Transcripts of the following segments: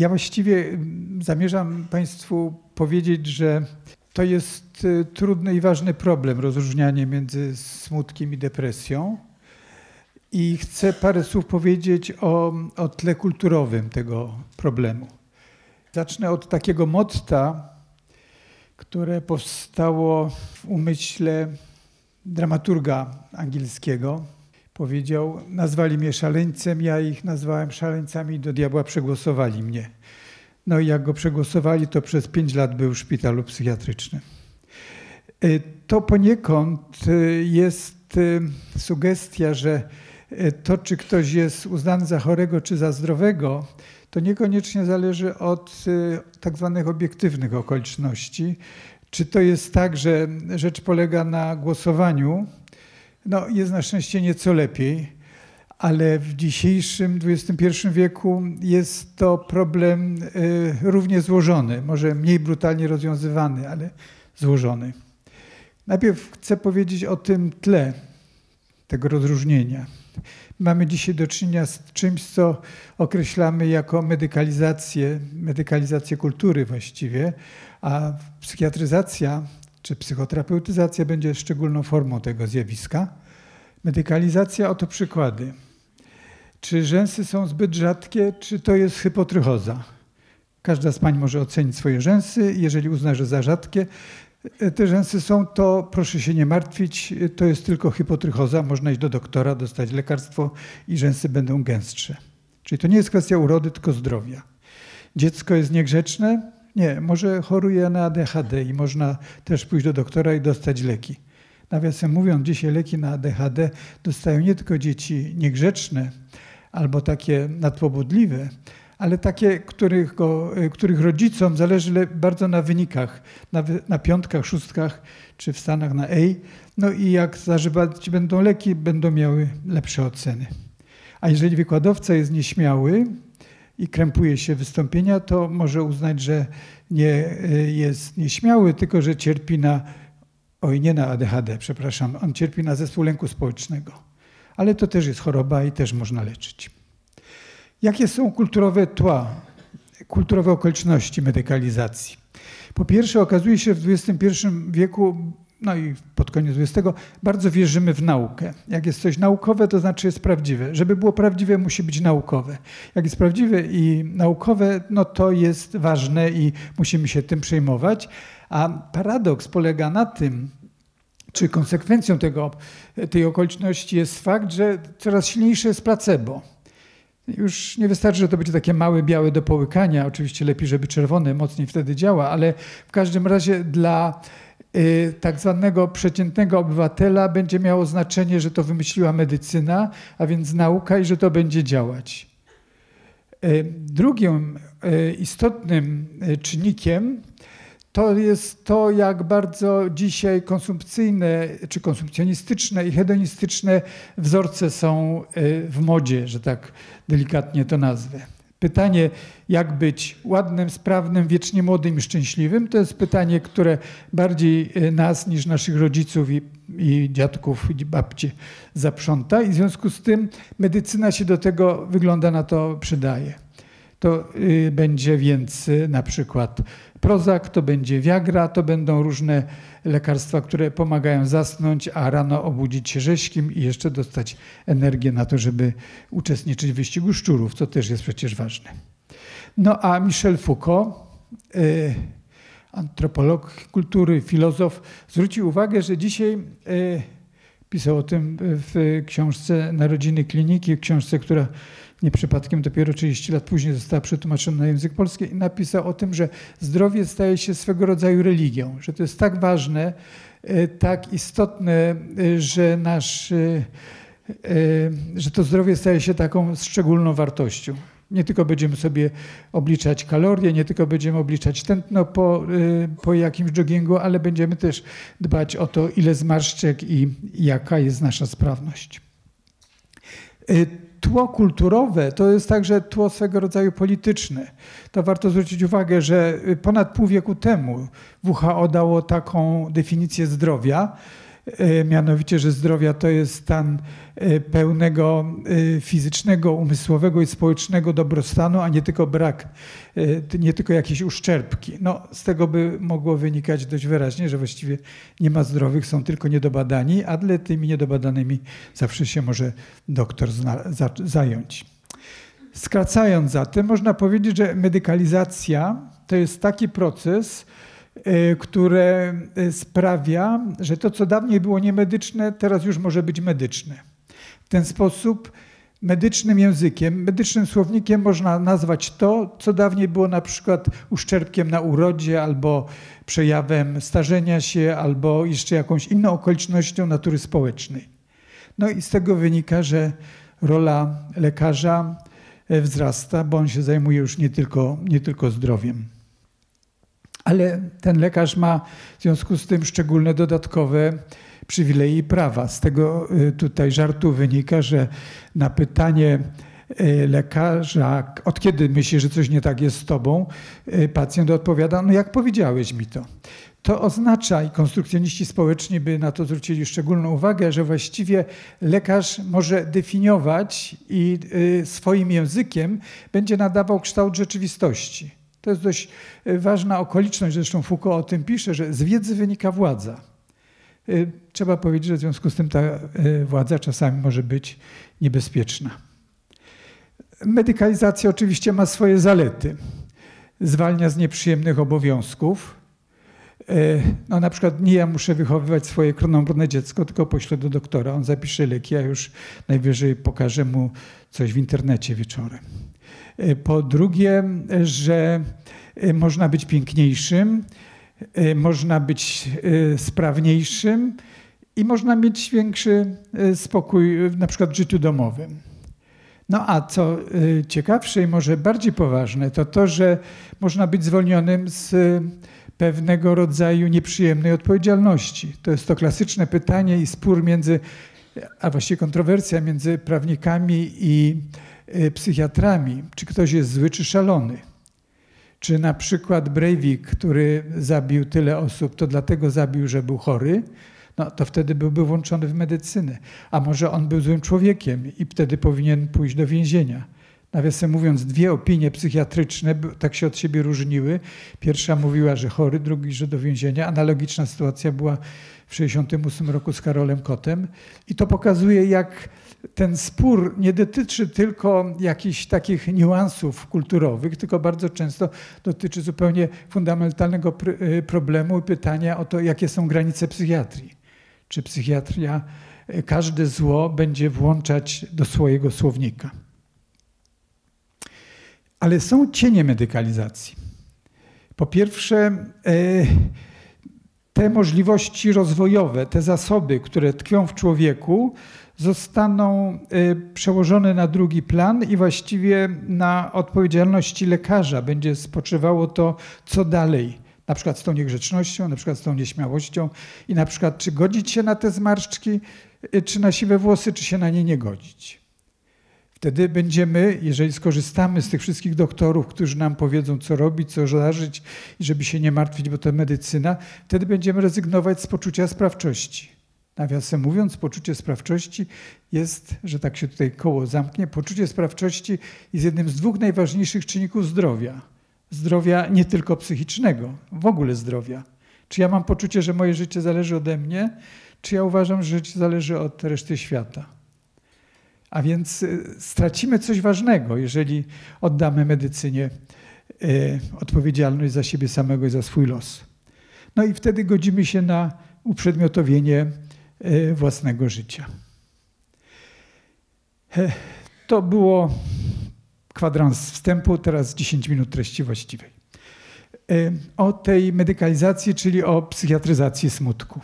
Ja właściwie zamierzam Państwu powiedzieć, że to jest y, trudny i ważny problem, rozróżnianie między smutkiem i depresją. I chcę parę słów powiedzieć o, o tle kulturowym tego problemu. Zacznę od takiego motta, które powstało w umyśle dramaturga angielskiego. Powiedział, nazwali mnie szaleńcem, ja ich nazwałem szaleńcami, do diabła przegłosowali mnie. No i jak go przegłosowali, to przez pięć lat był w szpitalu psychiatrycznym. Y, to poniekąd y, jest y, sugestia, że to, czy ktoś jest uznany za chorego, czy za zdrowego, to niekoniecznie zależy od tak zwanych obiektywnych okoliczności. Czy to jest tak, że rzecz polega na głosowaniu? No, jest na szczęście nieco lepiej ale w dzisiejszym XXI wieku jest to problem y, równie złożony, może mniej brutalnie rozwiązywany, ale złożony. Najpierw chcę powiedzieć o tym tle tego rozróżnienia. Mamy dzisiaj do czynienia z czymś, co określamy jako medykalizację, medykalizację kultury właściwie, a psychiatryzacja czy psychoterapeutyzacja będzie szczególną formą tego zjawiska. Medykalizacja, oto przykłady. Czy rzęsy są zbyt rzadkie, czy to jest hypotrychoza? Każda z pań może ocenić swoje rzęsy. Jeżeli uzna, że za rzadkie e, te rzęsy są, to proszę się nie martwić, to jest tylko hypotrychoza. Można iść do doktora, dostać lekarstwo i rzęsy będą gęstsze. Czyli to nie jest kwestia urody, tylko zdrowia. Dziecko jest niegrzeczne? Nie, może choruje na ADHD i można też pójść do doktora i dostać leki. Nawiasem mówiąc, dzisiaj leki na ADHD dostają nie tylko dzieci niegrzeczne, albo takie nadpobudliwe, ale takie, których, go, których rodzicom zależy bardzo na wynikach, na, na piątkach, szóstkach, czy w Stanach na A. No i jak zażywać będą leki, będą miały lepsze oceny. A jeżeli wykładowca jest nieśmiały i krępuje się wystąpienia, to może uznać, że nie jest nieśmiały, tylko że cierpi na, oj nie na ADHD, przepraszam, on cierpi na zespół lęku społecznego ale to też jest choroba i też można leczyć. Jakie są kulturowe tła, kulturowe okoliczności medykalizacji? Po pierwsze, okazuje się, w XXI wieku, no i pod koniec XX, bardzo wierzymy w naukę. Jak jest coś naukowe, to znaczy jest prawdziwe. Żeby było prawdziwe, musi być naukowe. Jak jest prawdziwe i naukowe, no to jest ważne i musimy się tym przejmować. A paradoks polega na tym, czy konsekwencją tego, tej okoliczności jest fakt, że coraz silniejsze jest placebo. Już nie wystarczy, że to będzie takie małe, białe do połykania. Oczywiście lepiej, żeby czerwone mocniej wtedy działa, ale w każdym razie dla tak zwanego przeciętnego obywatela będzie miało znaczenie, że to wymyśliła medycyna, a więc nauka i że to będzie działać. Y, drugim y, istotnym czynnikiem to jest to, jak bardzo dzisiaj konsumpcyjne, czy konsumpcjonistyczne i hedonistyczne wzorce są y, w modzie, że tak delikatnie to nazwę. Pytanie, jak być ładnym, sprawnym, wiecznie młodym i szczęśliwym, to jest pytanie, które bardziej y, nas niż naszych rodziców i, i dziadków i babci zaprząta. I w związku z tym medycyna się do tego, wygląda na to, przydaje. To y, będzie więc na przykład Prozac, to będzie Viagra, to będą różne lekarstwa, które pomagają zasnąć, a rano obudzić się rzeźkim i jeszcze dostać energię na to, żeby uczestniczyć w wyścigu szczurów, co też jest przecież ważne. No a Michel Foucault, y, antropolog kultury, filozof, zwrócił uwagę, że dzisiaj y, pisał o tym w książce Narodziny Kliniki, książce, która nie przypadkiem dopiero 30 lat później została przetłumaczona na język polski i napisał o tym, że zdrowie staje się swego rodzaju religią, że to jest tak ważne, e, tak istotne, e, że nasz, e, że to zdrowie staje się taką szczególną wartością. Nie tylko będziemy sobie obliczać kalorie, nie tylko będziemy obliczać tętno po, po jakimś joggingu, ale będziemy też dbać o to, ile zmarszczek i jaka jest nasza sprawność tło kulturowe to jest także tło swego rodzaju polityczne. To warto zwrócić uwagę, że ponad pół wieku temu WHO dało taką definicję zdrowia, mianowicie, że zdrowia to jest stan e, pełnego e, fizycznego, umysłowego i społecznego dobrostanu, a nie tylko brak, nie tylko jakieś uszczerbki. No, z tego by mogło wynikać dość wyraźnie, że właściwie nie ma zdrowych, są tylko niedobadani, a dla tymi niedobadanymi zawsze się może doktor zająć. Skracając zatem, można powiedzieć, że medykalizacja to jest taki proces, które y, sprawia, że to, co dawniej było niemedyczne, teraz już może być medyczne. W ten sposób medycznym językiem, medycznym słownikiem można nazwać to, co dawniej było na przykład uszczerbkiem na urodzie, albo przejawem starzenia się, albo jeszcze jakąś inną okolicznością natury społecznej. No i z tego wynika, że rola lekarza e, wzrasta, bo on się zajmuje już nie tylko, nie tylko zdrowiem ale ten lekarz ma w związku z tym szczególne dodatkowe przywileje i prawa. Z tego y, tutaj żartu wynika, że na pytanie y, lekarza, od kiedy myślisz, że coś nie tak jest z tobą, y, pacjent odpowiada, no jak powiedziałeś mi to. To oznacza, i konstrukcjoniści społeczni by na to zwrócili szczególną uwagę, że właściwie lekarz może definiować i swoim językiem będzie nadawał kształt rzeczywistości. To jest dość e, ważna okoliczność, zresztą Foucault o tym pisze, że z wiedzy wynika władza. E, trzeba powiedzieć, że w związku z tym ta e, władza czasami może być niebezpieczna. Medykalizacja oczywiście ma swoje zalety. Zwalnia z nieprzyjemnych obowiązków. No na przykład nie ja muszę wychowywać swoje kromorne dziecko, tylko poślę do doktora. On zapisze leki, a już najwyżej pokażę mu coś w internecie wieczorem. E, po drugie, że e, można być piękniejszym, e, można być sprawniejszym i można mieć większy spokój na przykład w życiu domowym. No a co ciekawsze i może bardziej poważne, to to, że można być zwolnionym z pewnego rodzaju nieprzyjemnej odpowiedzialności. To jest to klasyczne pytanie i spór między, a właściwie kontrowersja między prawnikami i Y, psychiatrami, czy ktoś jest zły, czy szalony. Czy na przykład Breivik, który zabił tyle osób, to dlatego zabił, że był chory, no to wtedy byłby włączony w medycynę. A może on był złym człowiekiem i wtedy powinien pójść do więzienia. Nawiasem mówiąc, dwie opinie psychiatryczne tak się od siebie różniły. Pierwsza mówiła, że chory, drugi, że do więzienia. Analogiczna sytuacja była w 1968 roku z Karolem Kotem. I to pokazuje, jak ten spór nie dotyczy tylko jakichś takich niuansów kulturowych, tylko bardzo często dotyczy zupełnie fundamentalnego y, problemu i pytania o to, jakie są granice psychiatrii. Czy psychiatria y, każde zło będzie włączać do swojego słownika? Ale są cienie medykalizacji. Po pierwsze, y, te możliwości rozwojowe, te zasoby, które tkwią w człowieku, zostaną y, przełożone na drugi plan i właściwie na odpowiedzialności lekarza będzie spoczywało to, co dalej. Na przykład z tą niegrzecznością, na przykład z tą nieśmiałością i na przykład czy godzić się na te zmarszczki, y, czy na siwe włosy, czy się na nie nie godzić. Wtedy będziemy, jeżeli skorzystamy z tych wszystkich doktorów, którzy nam powiedzą, co robić, co zażyć i żeby się nie martwić, bo to medycyna, wtedy będziemy rezygnować z poczucia sprawczości. Nawiasem mówiąc, poczucie sprawczości jest, że tak się tutaj koło zamknie, poczucie sprawczości jest jednym z dwóch najważniejszych czynników zdrowia. Zdrowia nie tylko psychicznego, w ogóle zdrowia. Czy ja mam poczucie, że moje życie zależy ode mnie, czy ja uważam, że życie zależy od reszty świata. A więc y, stracimy coś ważnego, jeżeli oddamy medycynie y, odpowiedzialność za siebie samego i za swój los. No i wtedy godzimy się na uprzedmiotowienie E, własnego życia. To było kwadrans wstępu, teraz 10 minut treści właściwej. O tej medykalizacji, czyli o psychiatryzacji smutku.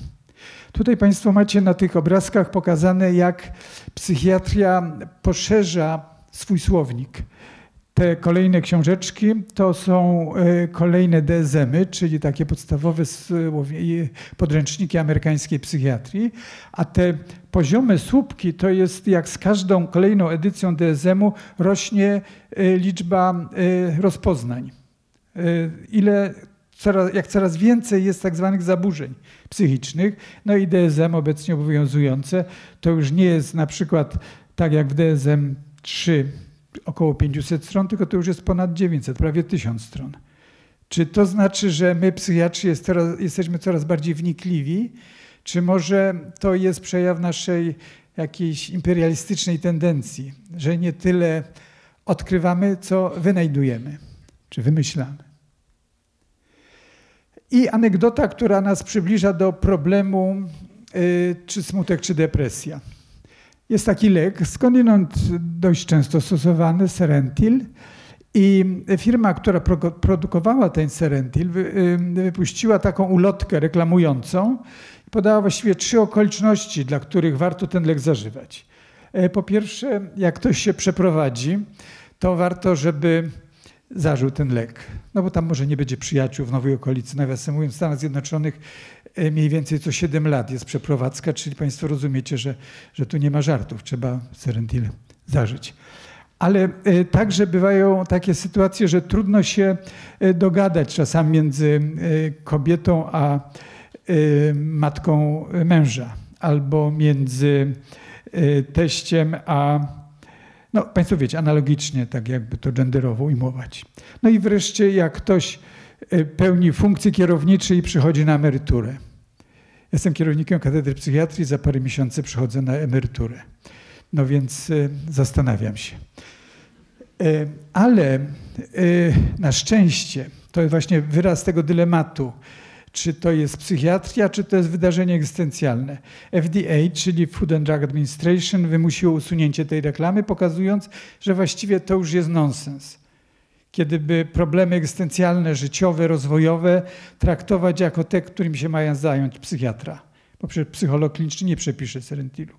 Tutaj Państwo macie na tych obrazkach pokazane, jak psychiatria poszerza swój słownik te kolejne książeczki to są e, kolejne DSM-y, czyli takie podstawowe podręczniki amerykańskiej psychiatrii, a te poziome słupki to jest jak z każdą kolejną edycją DSM-u rośnie e, liczba e, rozpoznań. Ile coraz, jak coraz więcej jest tak zwanych zaburzeń psychicznych, no i DSM obecnie obowiązujące, to już nie jest na przykład tak jak w DSM 3 około 500 stron, tylko to już jest ponad 900, prawie 1000 stron. Czy to znaczy, że my psychiatrzy jest jesteśmy coraz bardziej wnikliwi, czy może to jest przejaw naszej jakiejś imperialistycznej tendencji, że nie tyle odkrywamy, co wynajdujemy, czy wymyślamy. I anegdota, która nas przybliża do problemu, y, czy smutek, czy depresja. Jest taki lek, skądinąd dość często stosowany, Serentil. I firma, która produkowała ten Serentil, y, wypuściła taką ulotkę reklamującą i podała właściwie trzy okoliczności, dla których warto ten lek zażywać. E, po pierwsze, jak ktoś się przeprowadzi, to warto, żeby zażył ten lek. No bo tam może nie będzie przyjaciół w nowej okolicy. Nawiasem mówiąc, w Stanach Zjednoczonych e, mniej więcej co 7 lat jest przeprowadzka, czyli Państwo rozumiecie, że, że tu nie ma żartów. Trzeba Serentil zażyć. Ale e, także bywają takie sytuacje, że trudno się e, dogadać czasami między kobietą a matką męża, albo między teściem a no, Państwo wiecie, analogicznie, tak jakby to genderowo ujmować. No i wreszcie, jak ktoś e, pełni funkcję kierownicze i przychodzi na emeryturę. Jestem kierownikiem katedry psychiatrii, za parę miesięcy przychodzę na emeryturę. No więc e, zastanawiam się. E, ale na szczęście, to jest właśnie wyraz tego dylematu, czy to jest psychiatria, czy to jest wydarzenie egzystencjalne. FDA, czyli Food and Drug Administration, wymusiło usunięcie tej reklamy, pokazując, że właściwie to już jest nonsens. Kiedyby problemy egzystencjalne, życiowe, rozwojowe traktować jako te, którymi się mają zająć psychiatra, bo przecież psycholog kliniczny nie przepisze serentilu.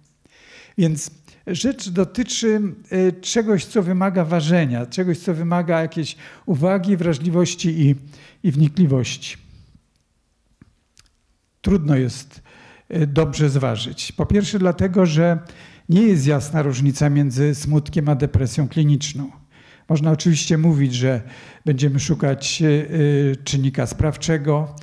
Więc rzecz dotyczy e, czegoś, co wymaga ważenia, czegoś, co wymaga jakiejś uwagi, wrażliwości i, i wnikliwości trudno jest e, dobrze zważyć. Po pierwsze, dlatego, że nie jest jasna różnica między smutkiem a depresją kliniczną. Można oczywiście mówić, że będziemy szukać e, e, czynnika sprawczego,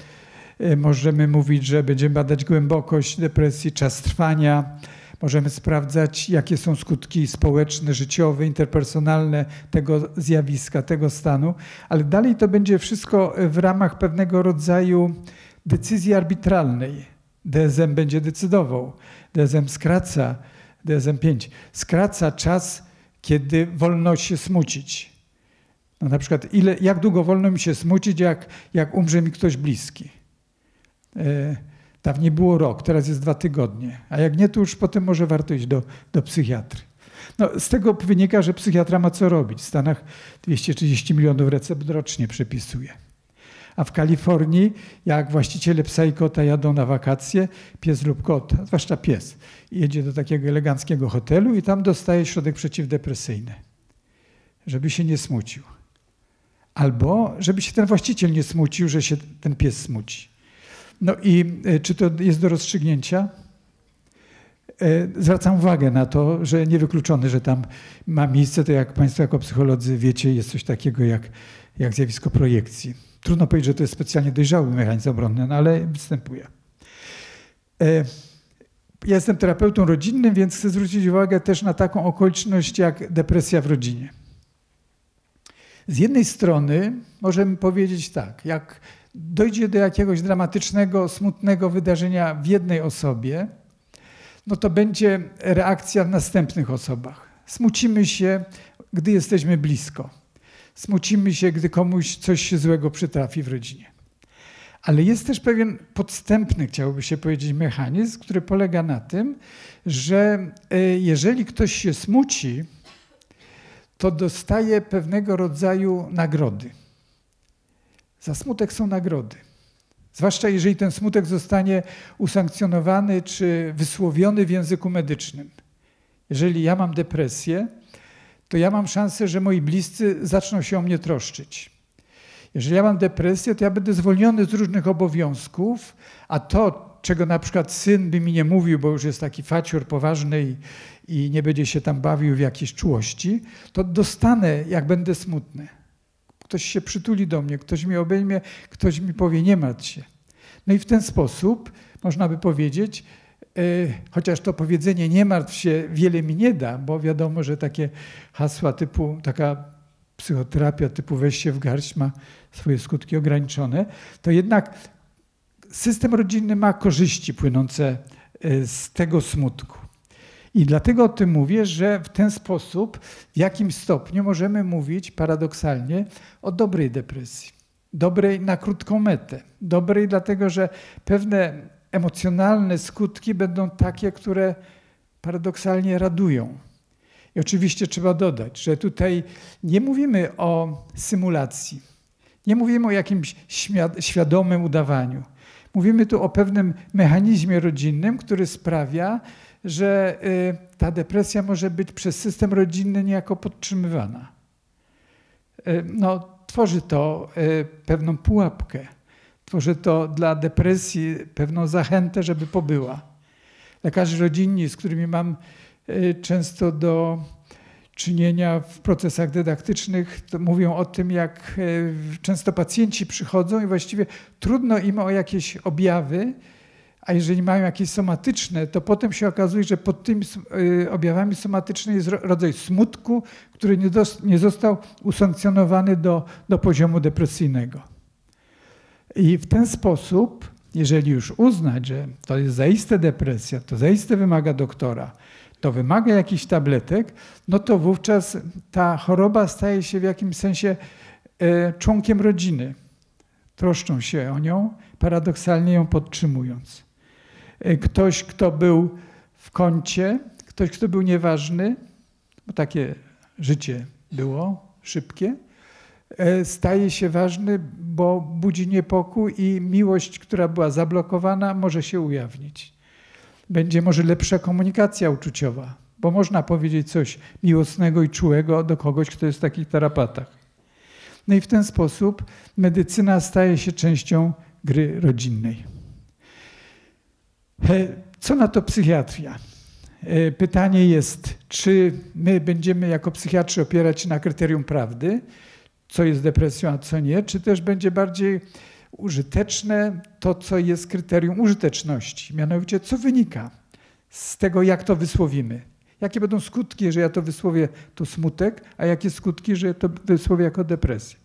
możemy mówić, że będziemy badać głębokość depresji, czas trwania, możemy sprawdzać, jakie są skutki społeczne, życiowe, interpersonalne tego zjawiska, tego stanu, ale dalej to będzie wszystko w ramach pewnego rodzaju decyzji arbitralnej. DSM będzie decydował. DSM skraca, DSM-5 skraca czas, kiedy wolno się smucić. No na przykład, ile, jak długo wolno mi się smucić, jak, jak umrze mi ktoś bliski. E, dawniej było rok, teraz jest dwa tygodnie. A jak nie, to już potem może warto iść do, do psychiatry. No, z tego wynika, że psychiatra ma co robić. W Stanach 230 milionów recept rocznie przepisuje. A w Kalifornii, jak właściciele psa i kota jadą na wakacje, pies lub kot, zwłaszcza pies, jedzie do takiego eleganckiego hotelu i tam dostaje środek przeciwdepresyjny, żeby się nie smucił. Albo żeby się ten właściciel nie smucił, że się ten pies smuci. No i e, czy to jest do rozstrzygnięcia? E, zwracam uwagę na to, że niewykluczone, że tam ma miejsce, to jak Państwo jako psycholodzy wiecie, jest coś takiego jak, jak zjawisko projekcji. Trudno powiedzieć, że to jest specjalnie dojrzały mechanizm obronny, no ale występuje. E, ja jestem terapeutą rodzinnym, więc chcę zwrócić uwagę też na taką okoliczność jak depresja w rodzinie. Z jednej strony możemy powiedzieć tak, jak dojdzie do jakiegoś dramatycznego, smutnego wydarzenia w jednej osobie, no to będzie reakcja w następnych osobach. Smucimy się, gdy jesteśmy blisko. Smucimy się, gdy komuś coś złego przytrafi w rodzinie. Ale jest też pewien podstępny, chciałoby się powiedzieć, mechanizm, który polega na tym, że e, jeżeli ktoś się smuci, to dostaje pewnego rodzaju nagrody. Za smutek są nagrody. Zwłaszcza jeżeli ten smutek zostanie usankcjonowany czy wysłowiony w języku medycznym. Jeżeli ja mam depresję, to ja mam szansę, że moi bliscy zaczną się o mnie troszczyć. Jeżeli ja mam depresję, to ja będę zwolniony z różnych obowiązków, a to, czego na przykład syn by mi nie mówił, bo już jest taki facior poważny i, i nie będzie się tam bawił w jakieś czułości, to dostanę, jak będę smutny. ktoś się przytuli do mnie, ktoś mnie obejmie, ktoś mi powie nie martw się. No i w ten sposób można by powiedzieć, chociaż to powiedzenie nie martw się wiele mi nie da, bo wiadomo, że takie hasła typu, taka psychoterapia typu weź się w garść ma swoje skutki ograniczone, to jednak system rodzinny ma korzyści płynące e, z tego smutku. I dlatego o tym mówię, że w ten sposób, w jakim stopniu możemy mówić paradoksalnie o dobrej depresji. Dobrej na krótką metę. Dobrej dlatego, że pewne emocjonalne skutki będą takie, które paradoksalnie radują. I oczywiście trzeba dodać, że tutaj nie mówimy o symulacji, nie mówimy o jakimś świadomym udawaniu. Mówimy tu o pewnym mechanizmie rodzinnym, który sprawia, że y, ta depresja może być przez system rodzinny niejako podtrzymywana. Y, no, tworzy to y, pewną pułapkę, tworzy to dla depresji pewną zachętę, żeby pobyła. Lekarze rodzinni, z którymi mam często do czynienia w procesach dydaktycznych, mówią o tym, jak często pacjenci przychodzą i właściwie trudno im o jakieś objawy, a jeżeli mają jakieś somatyczne, to potem się okazuje, że pod tymi y, objawami somatycznymi jest rodzaj smutku, który nie, nie został usankcjonowany do, do poziomu depresyjnego. I w ten sposób, jeżeli już uznać, że to jest zaiste depresja, to zaiste wymaga doktora, to wymaga jakichś tabletek, no to wówczas ta choroba staje się w jakimś sensie e, członkiem rodziny. Troszczą się o nią, paradoksalnie ją podtrzymując. E, ktoś, kto był w kącie, ktoś, kto był nieważny, bo takie życie było szybkie, staje się ważny, bo budzi niepokój i miłość, która była zablokowana, może się ujawnić. Będzie może lepsza komunikacja uczuciowa, bo można powiedzieć coś miłosnego i czułego do kogoś, kto jest w takich tarapatach. No i w ten sposób medycyna staje się częścią gry rodzinnej. E, co na to psychiatria? E, pytanie jest, czy my będziemy jako psychiatrzy opierać się na kryterium prawdy, co jest depresją, a co nie, czy też będzie bardziej użyteczne to, co jest kryterium użyteczności, mianowicie co wynika z tego, jak to wysłowimy. Jakie będą skutki, że ja to wysłowię to smutek, a jakie skutki, że ja to wysłowię jako depresję.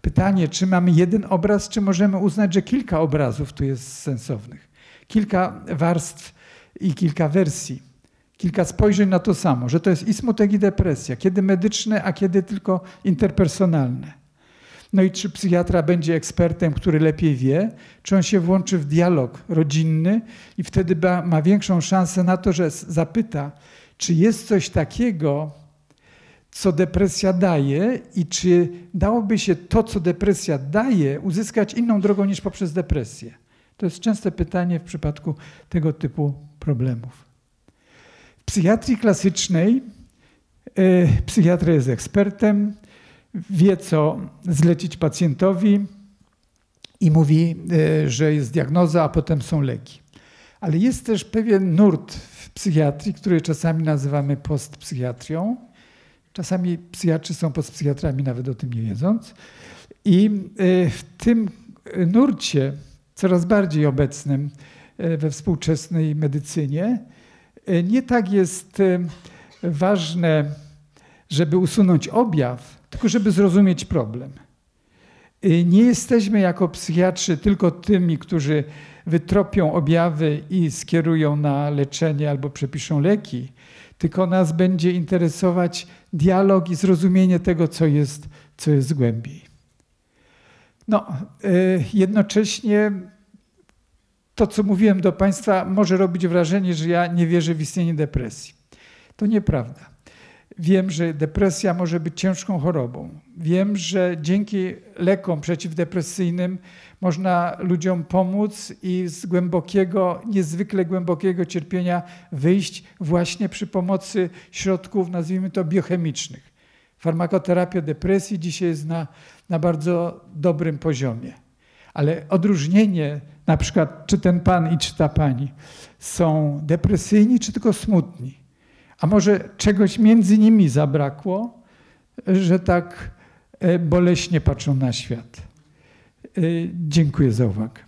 Pytanie, czy mamy jeden obraz, czy możemy uznać, że kilka obrazów tu jest sensownych kilka warstw i kilka wersji, kilka spojrzeń na to samo, że to jest i smutek, i depresja, kiedy medyczne, a kiedy tylko interpersonalne. No i czy psychiatra będzie ekspertem, który lepiej wie, czy on się włączy w dialog rodzinny i wtedy ma większą szansę na to, że zapyta, czy jest coś takiego, co depresja daje i czy dałoby się to, co depresja daje, uzyskać inną drogą niż poprzez depresję. To jest częste pytanie w przypadku tego typu problemów. Psychiatrii klasycznej e, psychiatra jest ekspertem, wie co zlecić pacjentowi i mówi, e, że jest diagnoza, a potem są leki. Ale jest też pewien nurt w psychiatrii, który czasami nazywamy postpsychiatrią. Czasami psychiatrzy są postpsychiatrami, nawet o tym nie wiedząc. I e, w tym nurcie coraz bardziej obecnym we współczesnej medycynie. E, nie tak jest e, ważne, żeby usunąć objaw, tylko żeby zrozumieć problem. Nie jesteśmy jako psychiatrzy tylko tymi, którzy wytropią objawy i skierują na leczenie albo przepiszą leki, tylko nas będzie interesować dialog i zrozumienie tego, co jest, co jest głębiej. No, jednocześnie to, co mówiłem do Państwa, może robić wrażenie, że ja nie wierzę w istnienie depresji. To nieprawda. Wiem, że depresja może być ciężką chorobą. Wiem, że dzięki lekom przeciwdepresyjnym można ludziom pomóc i z głębokiego, niezwykle głębokiego cierpienia wyjść właśnie przy pomocy środków, nazwijmy to biochemicznych. Farmakoterapia depresji dzisiaj jest na, na bardzo dobrym poziomie. Ale odróżnienie na przykład czy ten pan i czy ta pani są depresyjni, czy tylko smutni. A może czegoś między nimi zabrakło, że tak boleśnie patrzą na świat. Dziękuję za uwagę.